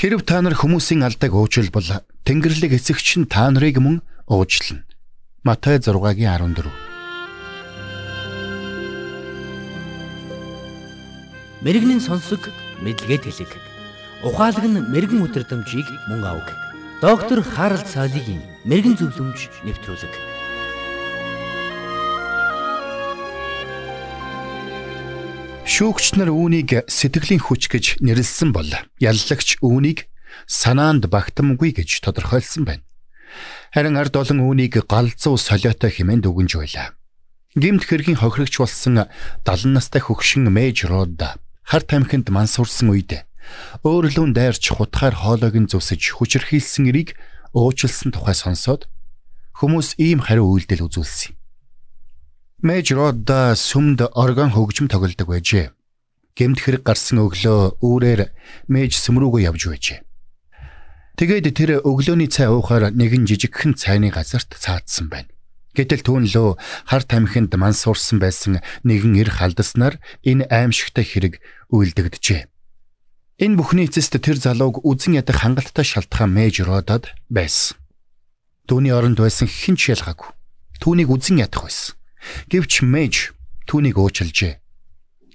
Хэрв та нар хүмүүсийн алдааг уучлбал Тэнгэрлэг эцэгч нь та нарыг мөн уучлана. Матай 6-гийн 14. Мэргэний сонсог мэдлэгэд хэлэг. Ухаалаг нь мэрэгэн өдрөмжийг мөн авг. Доктор Харалт цаалогийн мэрэгэн зөвлөмж нэвтрүүлэг. Шүүгч нар үүнийг сэтгэлийн хүч гэж нэрлсэн бол яллагч үүнийг санаанд багтамгүй гэж тодорхойлсон байна. Харин ард олон үүнийг галзуу солиотой хэмээн дүгнж байлаа. Гимт хэргийн хохирогч болсон 70 настай хөгшин Мэж Род хар тамхинд мансуурсан үед өөрлөөн дайрч хутгаар хоолойг нь зүсэж хүчрхийлсэн эрийг уучлсан тухай сонсоод хүмүүс ийм хариу үйлдэл үзүүлсэн. Мэж Родда сүмд орган хөгжим тоглодог байжээ. Гэмт хэрэг гарсан өглөө үүрээр мэж сүм рүүгээ явж байжээ. Тэгээд тэр өглөөний цай уухаар нэгэн жижигхэн цайны газарт цаадсан байна. Гэтэл түүн лөө хар тамхинд мансуурсан байсан нэгэн эр халдаснаар энэ аимшигтай хэрэг үйлдэгдэжээ. Энэ бүхний эцэст тэр залууг үзен ядах хангалттай шалтгаан мэж Родод байсан. Түүний оронд байсан хэн ч ялгаагүй. Түүнийг үзен ядах байсан. Гэвч Мэж түүнийг уучлжээ.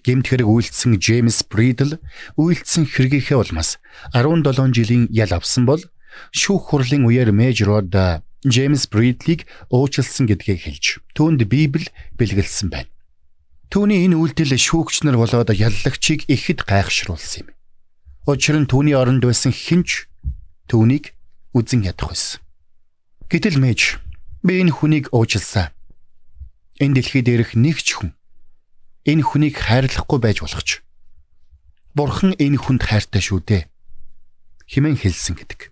Гэмт хэрэг үйлдсэн Джеймс Бридл үйлдсэн хэргийнхээ улмаас 17 жилийн ял авсан бол шүүх хурлын үеэр Мэж Род Джеймс Бридлийг уучлсан гэдгийг хэлж түүнд Библи бэлгэлсэн байна. Түүний энэ үйлдэл шүүгч нар болоод яллагчийг ихэд гайхшруулсан юм. Учир нь түүний оронд байсан хинч түүнийг үзен ядах байсан. Гэтэл Мэж би энэ хүнийг уучлсан Энэ дэлхий дээрх нэг ч хүн энэ хүнийг хайрлахгүй байж болох ч. Бурхан энэ хүнд хайртай шүү дээ. Химэн хэлсэн гэдэг.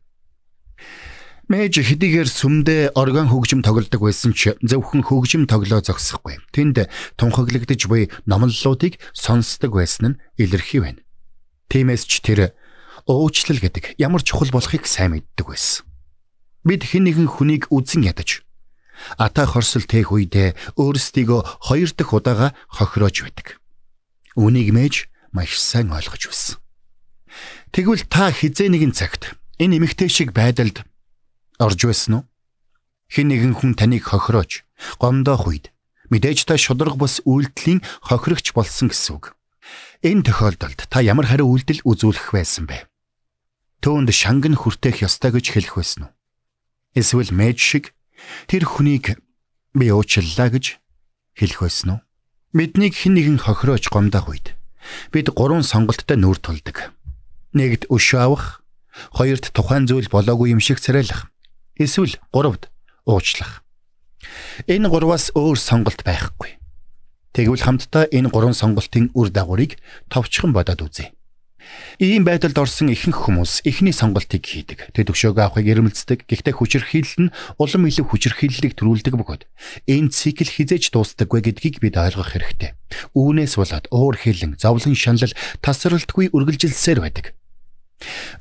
Мэж хэдийгээр сүмдээ орган хөгжим тоглодог байсан ч зөвхөн хөгжим тоглоо зогсохгүй. Тэнд тунхаглагдж буй номлолуудыг сонсдог байсан нь илэрхий байна. Тиймээс ч тэр уучлал гэдэг ямар чухал болохыг сайн мэддэг байсан. Бид хэн нэгэн хүнийг үзен ядаж Ата хорсол тээх үедээ өөрсдийгөө хоёр дахь удаага хохироож байдаг. Үүнийг мэж маш сайн ойлгож байсан. Тэгвэл та хизээ нэгэн цагт энэ эмэгтэй шиг байдалд орж байсан уу? Хэн нэгэн хүн таныг хохироож, гомдоох үед мэдээж та шудраг бус үйлдэлийн хохирогч болсон гэсэн үг. Энэ тохиолдолд та ямар хариу үйлдэл үзүүлэх байсан бэ? Төөнд шанган хүртэх ёстой гэж хэлэх байсан уу? Эсвэл мэж шиг Тэр хүнийг би уучлалаа гэж хэлэх байсан уу? Биднийг хэн нэгэн хохироож гомдох үед бид гурван сонголттой нүүр тулдаг. Нэгд өшөө авах, хоёрт тухайн зүйл болоогүй юм шиг царайлах, эсвэл гуравд уучлах. Энэ гурваас өөр сонголт байхгүй. Тэгвэл хамтдаа энэ гурван сонголтын үр дагаврыг товчхон бодоод үзье. Ийм байдалд орсон ихэнх хүмүүс эхний сонголтыг хийдэг. Тэд өшөөгөө авахыг эрмэлздэг. Гэхдээ хүчирхийлэл нь улам илүү хүчирхийллийг төрүүлдэг бөгөөд энэ цикл хизээж дуустдаггүй гэдгийг бид ойлгох хэрэгтэй. Үүнээс болоод уур хилэн, зовлон шанал тасралтгүй үргэлжилсээр байдаг.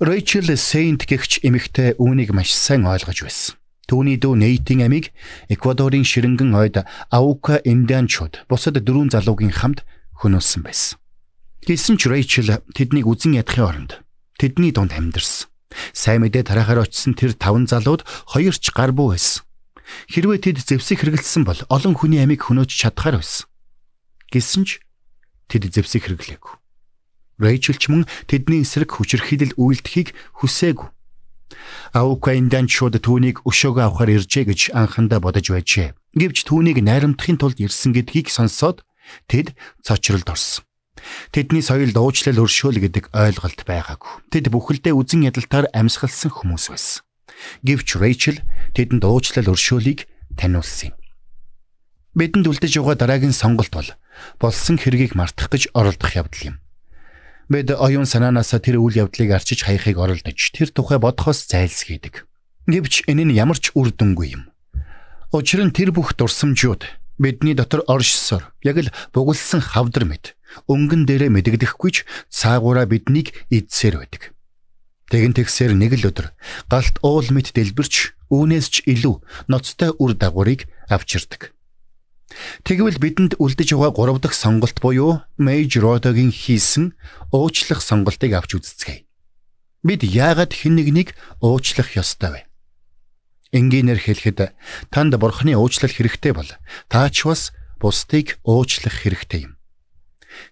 Рэйчел Сейнт гэгч эмэгтэй үүнийг маш сайн ойлгож байсан. Түүний дүү Нейтийн амийг Эквадорын ширэнгэн ойд Аука Индианчууд бусад дөрвөн залуугийн хамт хөнөөсөн байсан. Гэсэн ч Рэйчел тэднийг үзен ядахын оронд тэдний дунд амьдэрсэн. Сайн мэдээ тарахаар очисон тэр таван залууд хоёр ч гарбуу байсан. Хэрвээ тэд зевсийг хэрэгэлсэн бол олон хүний амийг хөнөөж чадхаар байсан. Гэсэн ч тэд зевсийг хэрэглээгүй. Рэйчел ч мөн тэдний эсрэг хүчирхийлэл үйлдэхийг хүсээгүй. Аукаиндан шууд түүнийг өшөөгөө авахар иржээ гэж анхандаа бодож байжээ. Гэвч түүнийг найрамдахын тулд ирсэн гэдгийг сонсоод тэд цочролд орсон. Тэдний соёлд уучлал өршөөл гэдэг ойлголт байгаагүй. Тэд бүхэлдээ үзен ядалтаар амьсгалсан хүмүүс байсан. Гэвч Рэйчел тэдэнд уучлал өршөөлийг таниулсан юм. Бидэнд үлдэж байгаа дараагийн сонголт бол болсон хэргийг мартах гэж оролдох явдал юм. Бид оюун санаанаасаа тэр үйл явдлыг арчиж хаяхыг оролдож тэр тухай бодохоос зайлсхийдэг. Гэвч энэ нь ямар ч үр дүнгүй юм. Учир нь тэр бүх дурсамжууд бидний дотор оршсоор яг л бугулсан хавдар мэд өнгөн дээрээ мэдэгдэхгүйч цаагаараа биднийг эдсээр байдаг. Тэгэн тэгсээр нэг л өдөр галт уул мэт дэлбэрч үүнээс ч илүү ноцтой үр дагаврыг авчирдаг. Тэгвэл бидэнд үлдэж байгаа гурав дахь сонголт буюу Мейж Родогийн хийсэн уучлах сонголтыг авч үзцгээе. Бид яагаад хэн нэгнийг уучлах ёстой вэ? Энгийнээр хэлэхэд танд бурхны уучлал хэрэгтэй бол та ч бас бусдыг уучлах хэрэгтэй юм.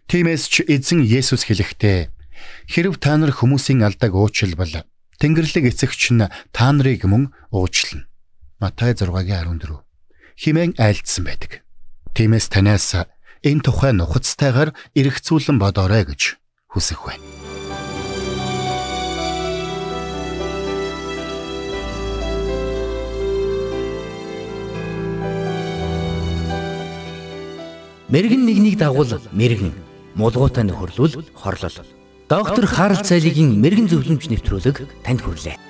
Тиймээс ч эзэн Есүс хэлэхдээ хэрв та нар хүмүүсийн алдааг уучлбал Тэнгэрлэг эцэгч нь та нарыг мөн уучлна. Матай 6:14 химэн айлдсан байдаг. Тиймээс танаас энэ тухай нухацтайгаар эргцүүлэн бодоорой гэж хүсэх байна. Мэргэн нэгнийг дагуул мэргэн, мулгуутай нөхөрлөл хорлол. Доктор Харалт цайлигийн мэрэгэн зөвлөмж нэвтрүүлэг танд хүрэлээ.